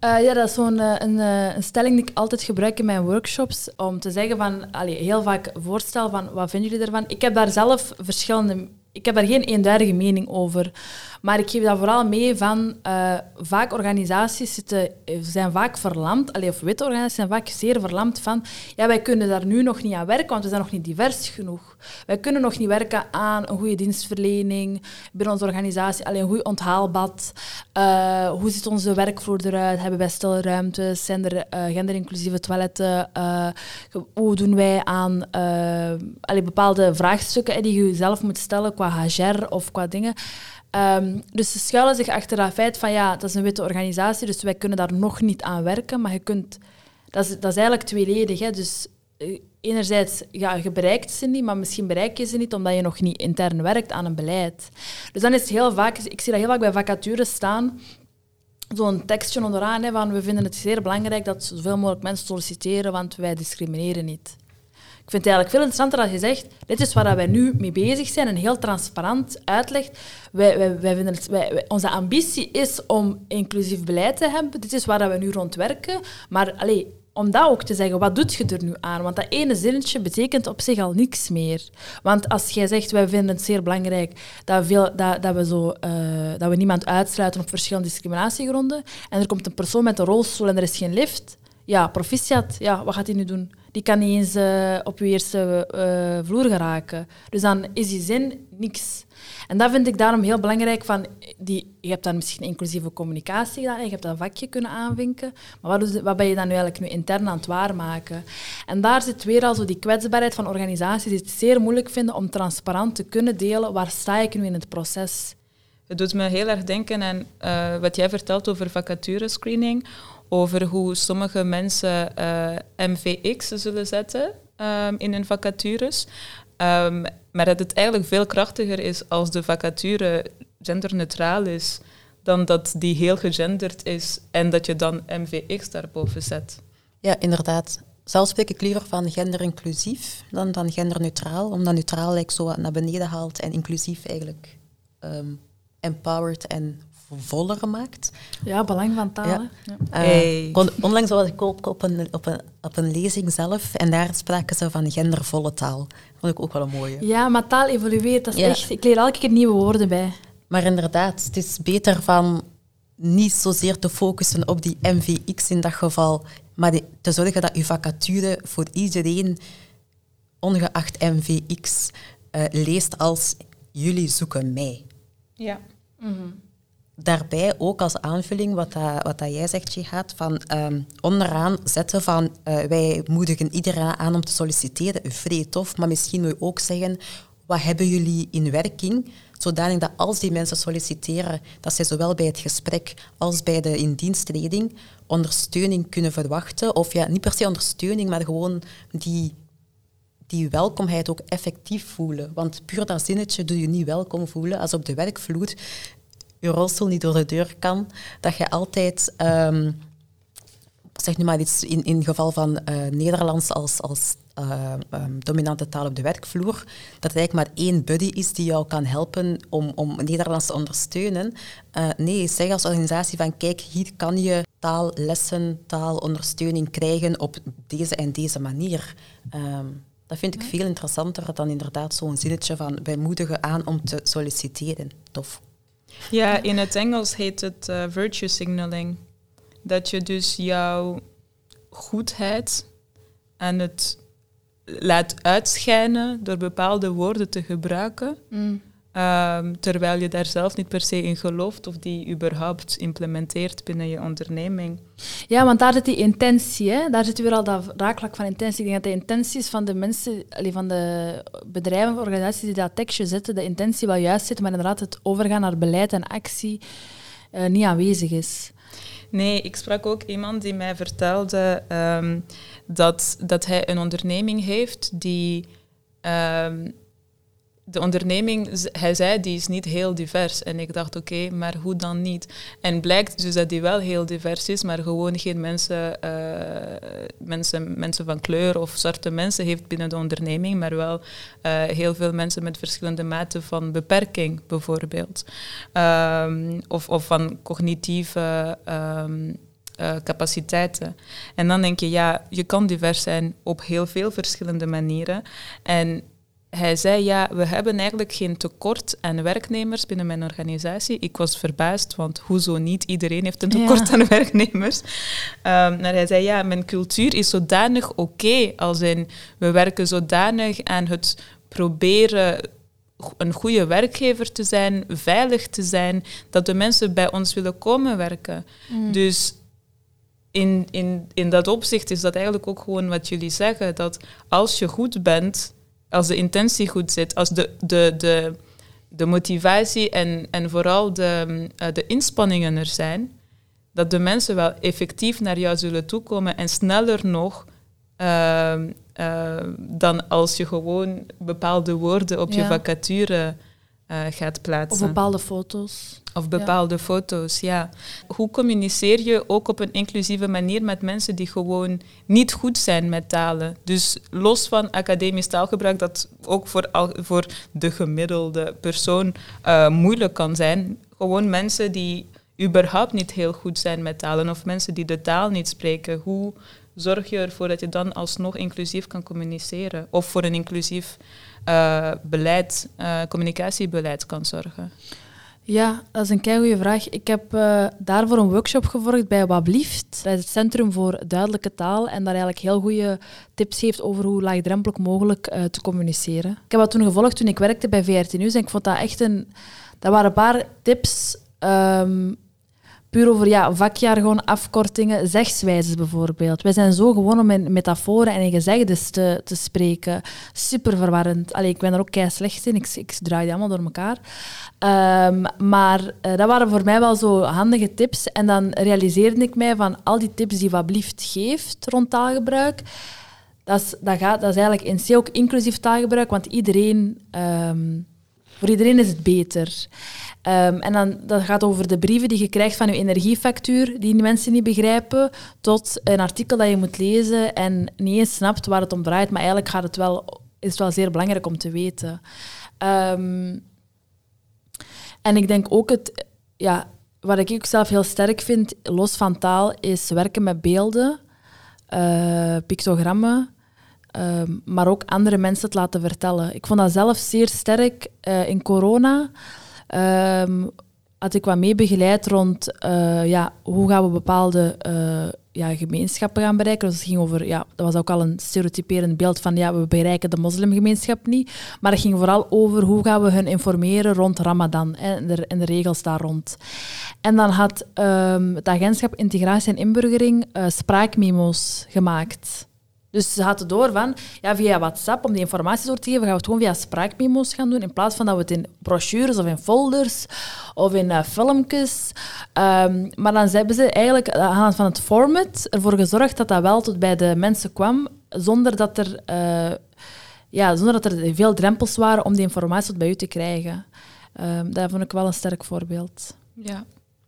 C: Eh, ja, dat is zo'n eh, een, eh, een stelling die ik altijd gebruik in mijn workshops. Om te zeggen van, allee, heel vaak voorstel van, wat vinden jullie ervan? Ik heb daar zelf verschillende... Ik heb daar geen eenduidige mening over. Maar ik geef dat vooral mee van... eh, vaak organisaties zitten, eh, zijn vaak verlamd. Allee, of witte organisaties zijn vaak zeer verlamd van... Ja, wij kunnen daar nu nog niet aan werken, want we zijn nog niet divers genoeg. Wij kunnen nog niet werken aan een goede dienstverlening binnen onze organisatie. Alleen een goed onthaalbad. Eh, hoe ziet onze werkvloer eruit? Hebben wij stille? Zijn er eh, genderinclusieve toiletten? Hoe doen wij aan allee, bepaalde vraagstukken die je zelf moet stellen qua HR of qua dingen? Ehm, dus ze schuilen zich achter dat feit van ja, dat is een witte organisatie, dus wij kunnen daar nog niet aan werken. Maar je kunt, dat, is, dat is eigenlijk tweeledig. Hè? Dus eh, enerzijds, ja, je bereikt ze niet, maar misschien bereik je ze niet omdat je nog niet intern werkt aan een beleid. Dus dan is het heel vaak, ik zie dat heel vaak bij vacatures staan, zo'n tekstje onderaan hè, van we vinden het zeer belangrijk dat zoveel mogelijk mensen solliciteren, want wij discrimineren niet. Ik vind het eigenlijk veel interessanter dat je zegt, dit is waar wij nu mee bezig zijn en heel transparant uitlegt. Wij, wij, wij vinden het, wij, onze ambitie is om inclusief beleid te hebben. Dit is waar we nu rond werken. Maar allee, om dat ook te zeggen, wat doet je er nu aan? Want dat ene zinnetje betekent op zich al niks meer. Want als jij zegt, wij vinden het zeer belangrijk dat, veel, dat, dat, we, zo, eh, dat we niemand uitsluiten op verschillende discriminatiegronden, en er komt een persoon met een rolstoel en er is geen lift, ja, proficiat, ja, wat gaat hij nu doen? Die kan niet eens uh, op je eerste uh, vloer geraken. Dus dan is die zin niks. En dat vind ik daarom heel belangrijk. Van die, je hebt dan misschien inclusieve communicatie gedaan, je hebt dat vakje kunnen aanvinken, maar wat, ben je dan nu eigenlijk nu intern aan het waarmaken? En daar zit weer al zo die kwetsbaarheid van organisaties die het zeer moeilijk vinden om transparant te kunnen delen waar sta ik nu in het proces.
A: Het doet me heel erg denken aan uh, wat jij vertelt over vacaturescreening, over hoe sommige mensen uh, eh, MVX zullen zetten um, in hun vacatures. Um, maar dat het eigenlijk veel krachtiger is als de vacature genderneutraal is, dan dat die heel gegenderd is en dat je dan MVX daarboven zet.
B: Ja, inderdaad. Zelf spreek ik liever van genderinclusief dan van genderneutraal, omdat neutraal like, zo naar beneden haalt en inclusief eigenlijk um, empowered en voller maakt.
C: Ja, belang van taal. Ja.
B: Uh, onlangs was ik ook op een, op, een, op een lezing zelf en daar spraken ze van gendervolle taal. Vond ik ook wel een mooie.
C: Ja, maar taal evolueert. Dat is echt, ik leer elke keer nieuwe woorden bij.
B: Maar inderdaad, het is beter van niet zozeer te focussen op die MVX in dat geval, maar te zorgen dat je vacature voor iedereen, ongeacht MVX, uh, eh, leest als jullie zoeken mij.
A: Ja.
B: Mm daarbij ook als aanvulling wat, dat, wat dat jij zegt, Jihad, van um, onderaan zetten van uh, wij moedigen iedereen aan om te solliciteren, vrij tof, maar misschien moet je ook zeggen, wat hebben jullie in werking, zodanig dat als die mensen solliciteren, dat zij zowel bij het gesprek als bij de indiensttreding ondersteuning kunnen verwachten, of ja, niet per se ondersteuning, maar gewoon die die welkomheid ook effectief voelen. Want puur dat zinnetje doe je niet welkom voelen als op de werkvloer je rolstoel niet door de deur kan, dat je altijd, um, zeg nu maar iets in, in geval van uh, Nederlands als, als uh, um, dominante taal op de werkvloer, dat er eigenlijk maar één buddy is die jou kan helpen om, om Nederlands te ondersteunen. Uh, nee, zeg als organisatie van kijk, hier kan je taallessen, taalondersteuning krijgen op deze en deze manier. Um, dat vind ik veel interessanter dan inderdaad zo'n zinnetje van wij moedigen aan om te solliciteren. Tof.
A: Ja, in het Engels heet het uh, virtue signaling. Dat je dus jouw goedheid aan het laat uitschijnen door bepaalde woorden te gebruiken. Mm. Ehm, terwijl je daar zelf niet per se in gelooft of die überhaupt implementeert binnen je onderneming.
C: Ja, want daar zit die intentie, hè? daar zit weer al dat raakvlak van intentie. Ik denk dat de intenties van de mensen, van de bedrijven of organisaties die dat tekstje zetten, de intentie wel juist zit, maar inderdaad het overgaan naar beleid en actie uh, niet aanwezig is.
A: Nee, ik sprak ook iemand die mij vertelde um, dat, dat hij een onderneming heeft die um, de onderneming, hij zei, die is niet heel divers. En ik dacht, oké, maar hoe dan niet? En blijkt dus dat die wel heel divers is, maar gewoon geen mensen, uh, mensen, mensen van kleur of zwarte mensen heeft binnen de onderneming, maar wel uh, heel veel mensen met verschillende maten van beperking, bijvoorbeeld. Um, of, of van cognitieve... Um, uh, capaciteiten. En dan denk je, ja, je kan divers zijn op heel veel verschillende manieren. En hij zei, ja, we hebben eigenlijk geen tekort aan werknemers binnen mijn organisatie. Ik was verbaasd, want hoezo niet? Iedereen heeft een tekort aan werknemers. Um, maar hij zei, ja, mijn cultuur is zodanig oké, als in, we werken zodanig aan het proberen een goede werkgever te zijn, veilig te zijn, dat de mensen bij ons willen komen werken. Mm. Dus in, in, in dat opzicht is dat eigenlijk ook gewoon wat jullie zeggen, dat als je goed bent als de intentie goed zit, als de, de, de, de motivatie en, en vooral de, uh, de inspanningen er zijn, dat de mensen wel effectief naar jou zullen toekomen en sneller nog uh, uh, dan als je gewoon bepaalde woorden op je vacature uh, gaat plaatsen.
C: Of bepaalde foto's.
A: Of bepaalde foto's, ja. Hoe communiceer je ook op een inclusieve manier met mensen die gewoon niet goed zijn met talen? Dus los van academisch taalgebruik, dat ook voor, al, voor de gemiddelde persoon uh, moeilijk kan zijn. Gewoon mensen die überhaupt niet heel goed zijn met talen of mensen die de taal niet spreken. Hoe zorg je ervoor dat je dan alsnog inclusief kan communiceren? Of voor een inclusief uh, beleid, uh, communicatiebeleid kan zorgen?
C: Ja, dat is een goede vraag. Ik heb uh, daarvoor een workshop gevolgd bij Wablieft, bij het Centrum voor Duidelijke Taal, en daar eigenlijk heel goede tips geeft over hoe laagdrempelig mogelijk te communiceren. Ik heb dat toen gevolgd toen ik werkte bij VRT Nieuws en ik vond dat echt een... Dat waren een paar tips um, puur over ja, vakjargon, afkortingen, zegswijzes bijvoorbeeld. Wij zijn zo gewoon om in metaforen en in gezegdes te, te spreken. Super verwarrend. Allee, ik ben er ook kei slecht in. Ik, ik draai die allemaal door elkaar. Um, maar uh, dat waren voor mij wel zo handige tips. En dan realiseerde ik mij van al die tips die Wablieft geeft rond taalgebruik, dat is, dat gaat, dat is eigenlijk in C ook inclusief taalgebruik, want iedereen, um, voor iedereen is het beter. Um, en dan, dat gaat over de brieven die je krijgt van je energiefactuur, die mensen niet begrijpen, tot een artikel dat je moet lezen en niet eens snapt waar het om draait, maar eigenlijk gaat het wel, is het wel zeer belangrijk om te weten. Um, en ik denk ook het, ja, wat ik ook zelf heel sterk vind, los van taal, is werken met beelden, uh, pictogrammen, uh, maar ook andere mensen het laten vertellen. Ik vond dat zelf zeer sterk uh, in corona. Um, had ik wat mee begeleid rond uh, ja, hoe gaan we bepaalde uh, ja, gemeenschappen gaan bereiken. Dus ging over, ja, dat was ook al een stereotyperend beeld van ja, we bereiken de moslimgemeenschap niet. Maar het ging vooral over hoe gaan we hun informeren rond Ramadan en, de, regels daar rond. En dan had um, het agentschap Integratie en Inburgering uh, spraakmemo's gemaakt. Dus ze hadden door van, ja, via WhatsApp, om die informatie door te geven, gaan we het gewoon via spraakmemo's gaan doen, in plaats van dat we het in brochures of in folders of in uh, filmpjes. Um, maar dan hebben ze eigenlijk aan de hand van het format ervoor gezorgd dat dat wel tot bij de mensen kwam, zonder dat er, uh, ja, zonder dat er veel drempels waren om die informatie tot bij u te krijgen. Um, dat vond ik wel een sterk voorbeeld.
B: Ja.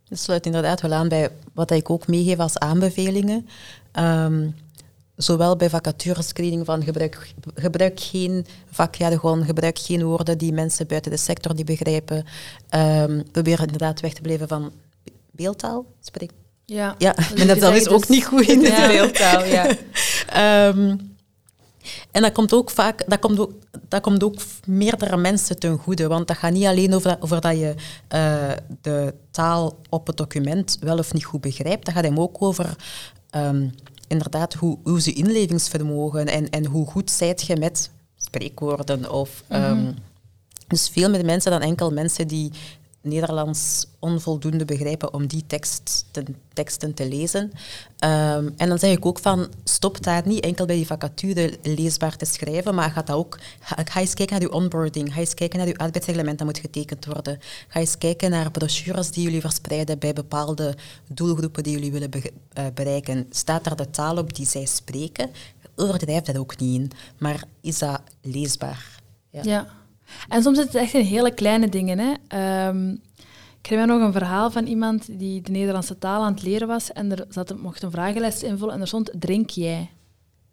B: Dat sluit inderdaad wel aan bij wat ik ook meegeef als aanbevelingen. Um, zowel bij vacaturescreening van gebruik, gebruik geen vakjargon, gebruik geen woorden die mensen buiten de sector niet begrijpen. Um, probeer inderdaad weg te blijven van beeldtaal. Spreek.
C: Ja,
B: ja dus dat, dat is ook niet goed in
A: de beeldtaal. Ja.
B: um, en dat komt ook vaak, dat komt ook, dat komt ook meerdere mensen ten goede. Want dat gaat niet alleen over, over dat je uh, de taal op het document wel of niet goed begrijpt. Dat gaat hem ook over um, inderdaad hoe, hoe ze inlevingsvermogen en, en hoe goed zijt je met spreekwoorden. Of, mm -hmm. dus veel meer mensen dan enkel mensen die Nederlands onvoldoende begrijpen om die tekst te, teksten te lezen. Um, en dan zeg ik ook van, stop daar niet enkel bij die vacature leesbaar te schrijven, maar ga, dat ook, ga, ga eens kijken naar uw onboarding, ga eens kijken naar uw arbeidsreglement dat moet getekend worden. Ga eens kijken naar brochures die jullie verspreiden bij bepaalde doelgroepen die jullie willen be uh, bereiken. Staat daar de taal op die zij spreken? Overdrijf dat ook niet in, maar is dat leesbaar?
C: ja. ja. En soms is het echt in hele kleine dingen. Hè. Um, ik herinner me nog een verhaal van iemand die de Nederlandse taal aan het leren was en er zat, mocht een vragenlijst invullen en er stond, drink jij?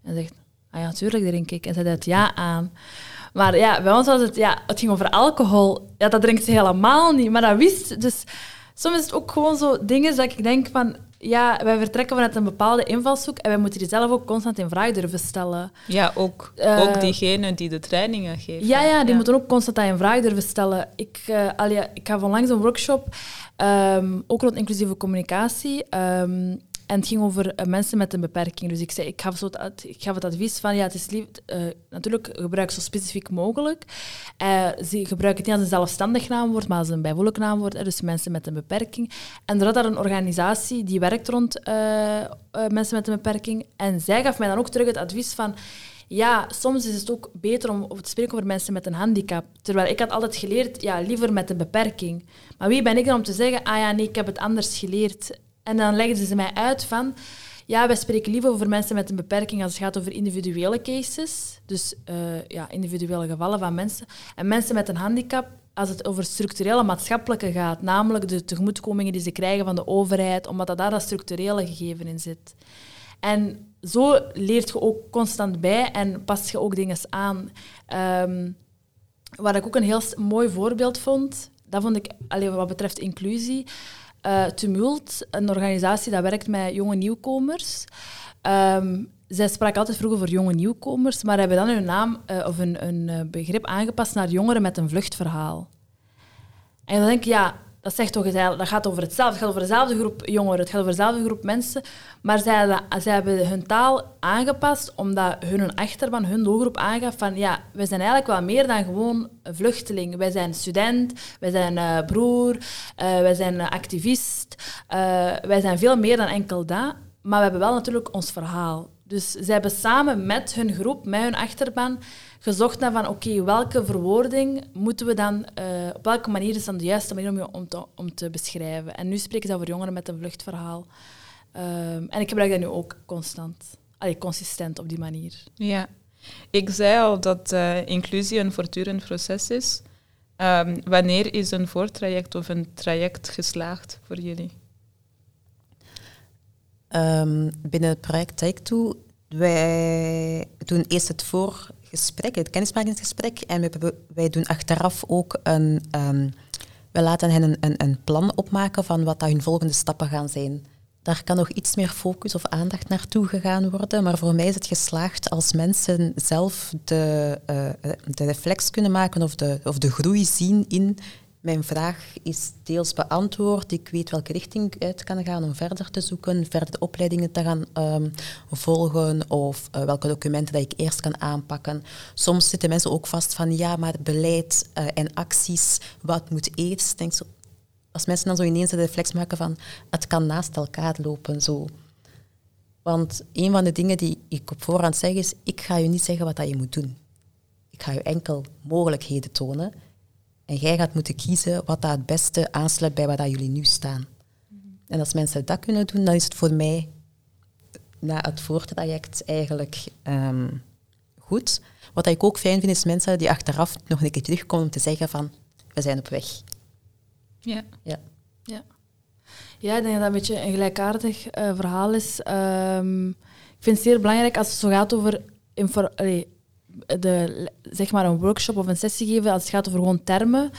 C: En zegt, ah ja, natuurlijk drink ik. En zei het ja aan. Maar ja, bij ons was het, ja, het ging over alcohol. Ja, dat drinkt ze helemaal niet, maar dat wist. Dus soms is het ook gewoon zo dingen dat ik denk van, ja, wij vertrekken vanuit een bepaalde invalshoek en wij moeten die zelf ook constant in vraag durven stellen.
A: Ja, ook, uh, ook diegenen die de trainingen geven.
C: Ja, ja die ja. moeten ook constant in vraag durven stellen. Ik, uh, ik ga onlangs een workshop, um, ook rond inclusieve communicatie. Um, en het ging over uh, mensen met een beperking. Dus ik, zei, ik, gaf zo het, ik gaf advies van, ja, het is lief, uh, natuurlijk gebruik zo specifiek mogelijk. Uh, ze gebruiken het niet als een zelfstandig naamwoord, maar als een bijvoeglijk naamwoord. dus mensen met een beperking. En er had daar een organisatie die werkt rond mensen met een beperking. En zij gaf mij dan ook terug het advies van... Ja, soms is het ook beter om te spreken over mensen met een handicap. Terwijl ik had altijd geleerd, ja, liever met een beperking. Maar wie ben ik dan om te zeggen, ah ja, nee, ik heb het anders geleerd. En dan legden ze mij uit van... Ja, wij spreken liever over mensen met een beperking als het gaat over individuele cases. Dus uh, ja, individuele gevallen van mensen. En mensen met een handicap als het over structurele maatschappelijke gaat. Namelijk de tegemoetkomingen die ze krijgen van de overheid, omdat dat daar dat structurele gegeven in zit. En zo leert je ook constant bij en past je ook dingen aan. Um, wat ik ook een heel mooi voorbeeld vond, dat vond ik, alleen wat betreft inclusie, uh, Tumult, een organisatie dat werkt met jonge nieuwkomers. Um, zij spraken altijd vroeger voor jonge nieuwkomers, maar hebben dan hun naam uh, of een, een, begrip aangepast naar jongeren met een vluchtverhaal. En dan denk ik, ja, dat zegt toch, dat gaat over hetzelfde. Het gaat over dezelfde groep jongeren, het gaat over dezelfde groep mensen. Maar zij, hebben hun taal aangepast omdat hun achterban, hun doelgroep aangaf van ja, wij zijn eigenlijk wel meer dan gewoon vluchteling. Wij zijn student, wij zijn uh, broer, uh, wij zijn activist. Uh, wij zijn veel meer dan enkel dat. Maar we hebben wel natuurlijk ons verhaal. Dus zij hebben samen met hun groep, met hun achterban, gezocht naar van oké, welke verwoording moeten we dan, uh, op welke manier is dan de juiste manier om, om, te, om te beschrijven. En nu spreken ze over jongeren met een vluchtverhaal. Um, en ik gebruik dat nu ook constant, allee, consistent op die manier.
A: Ja, ik zei al dat uh, inclusie een voortdurend proces is. Um, wanneer is een voortraject of een traject geslaagd voor jullie?
B: Um, binnen het project Take Toe, wij doen eerst het voorgesprek, het kennismakingsgesprek, en wij, wij doen achteraf ook een, um, we laten hen een, een, een, plan opmaken van wat dat hun volgende stappen gaan zijn. Daar kan nog iets meer focus of aandacht naartoe gegaan worden, maar voor mij is het geslaagd als mensen zelf de, uh, de reflex kunnen maken of de, of de groei zien in mijn vraag is deels beantwoord. Ik weet welke richting ik uit kan gaan om verder te zoeken, verder de opleidingen te gaan um, volgen of uh, welke documenten dat ik eerst kan aanpakken. Soms zitten mensen ook vast van ja, maar beleid uh, en acties, wat moet eerst? Denk zo, als mensen dan zo ineens de reflex maken van het kan naast elkaar lopen. Zo. Want een van de dingen die ik op voorhand zeg is, ik ga je niet zeggen wat dat je moet doen. Ik ga je enkel mogelijkheden tonen. En jij gaat moeten kiezen wat dat het beste aansluit bij waar dat jullie nu staan. En als mensen dat kunnen doen, dan is het voor mij na het voortraject eigenlijk um, goed. Wat ik ook fijn vind, is mensen die achteraf nog een keer terugkomen om te zeggen van, we zijn op weg.
A: Ja.
C: Ja. ja. Ja, ik denk dat dat een beetje een gelijkaardig uh, verhaal is. Um, ik vind het zeer belangrijk als het zo gaat over de, zeg maar een workshop of een sessie geven als het gaat over gewoon termen,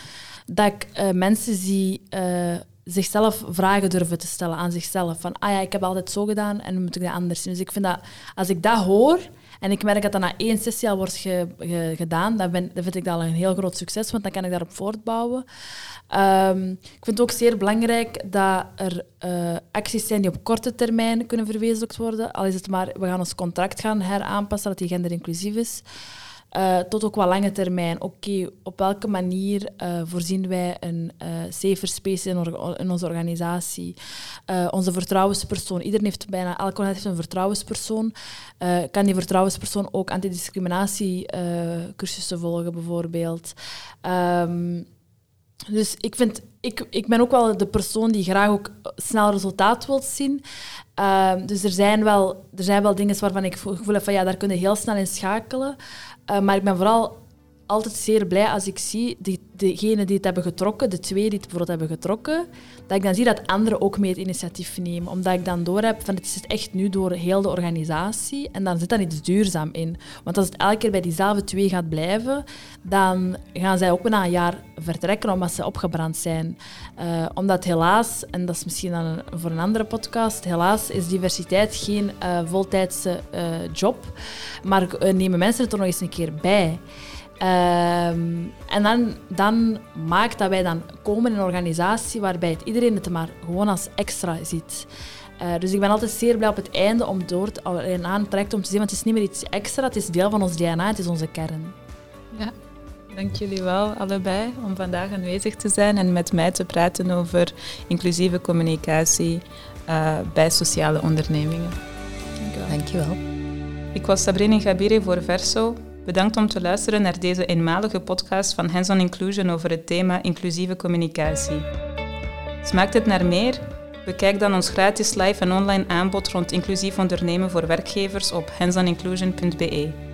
C: dat ik uh, mensen zie uh, zichzelf vragen durven te stellen aan zichzelf. Van, ah ja, ik heb altijd zo gedaan en nu moet ik dat anders doen. Dus ik vind dat, als ik dat hoor en ik merk dat dat na één sessie al wordt ge, ge, gedaan, dan vind ik dat al een heel groot succes, want dan kan ik daarop voortbouwen. Um, ik vind het ook zeer belangrijk dat er uh, acties zijn die op korte termijn kunnen verwezenlijkt worden. Al is het maar, we gaan ons contract gaan heraanpassen, dat die genderinclusief is. Uh, tot ook wat lange termijn. Oké, op welke manier uh, voorzien wij een uh, safer space in, in onze organisatie? onze vertrouwenspersoon. Iedereen heeft bijna, elke heeft een vertrouwenspersoon. kan die vertrouwenspersoon ook antidiscriminatiecursussen volgen, bijvoorbeeld? Um, dus ik, vind, ik, ik ben ook wel de persoon die graag ook snel resultaat wil zien. Uh, dus er zijn, wel, er zijn wel dingen waarvan ik gevoel heb van ja, daar kun je heel snel in schakelen. Uh, maar ik ben vooral altijd zeer blij als ik zie die, degenen die het hebben getrokken, de twee die het bijvoorbeeld hebben getrokken, dat ik dan zie dat anderen ook mee het initiatief nemen. Omdat ik dan doorheb van het is echt nu door heel de organisatie en dan zit dan iets duurzaam in. Want als het elke keer bij diezelfde twee gaat blijven, dan gaan zij ook na een jaar vertrekken omdat ze opgebrand zijn. Uh, omdat helaas, en dat is misschien dan voor een andere podcast, helaas is diversiteit geen uh, voltijdse uh, job, maar nemen mensen het er nog eens een keer bij. Um, en dan, dan maakt dat wij dan komen in een organisatie waarbij het iedereen het maar gewoon als extra ziet. Uh, dus ik ben altijd zeer blij op het einde om door te, aan het traject om te zien, want het is niet meer iets extra, het is deel van ons DNA, het is onze kern.
A: Ja, dank jullie wel allebei om vandaag aanwezig te zijn en met mij te praten over inclusieve communicatie uh, bij sociale ondernemingen.
B: Dank je wel.
A: Ik was Sabrina Gabiri voor Verso. Bedankt om te luisteren naar deze eenmalige podcast van Hands on Inclusion over het thema inclusieve communicatie. Smaakt het naar meer? Bekijk dan ons gratis live en online aanbod rond inclusief ondernemen voor werkgevers op handsoниnclusion.be.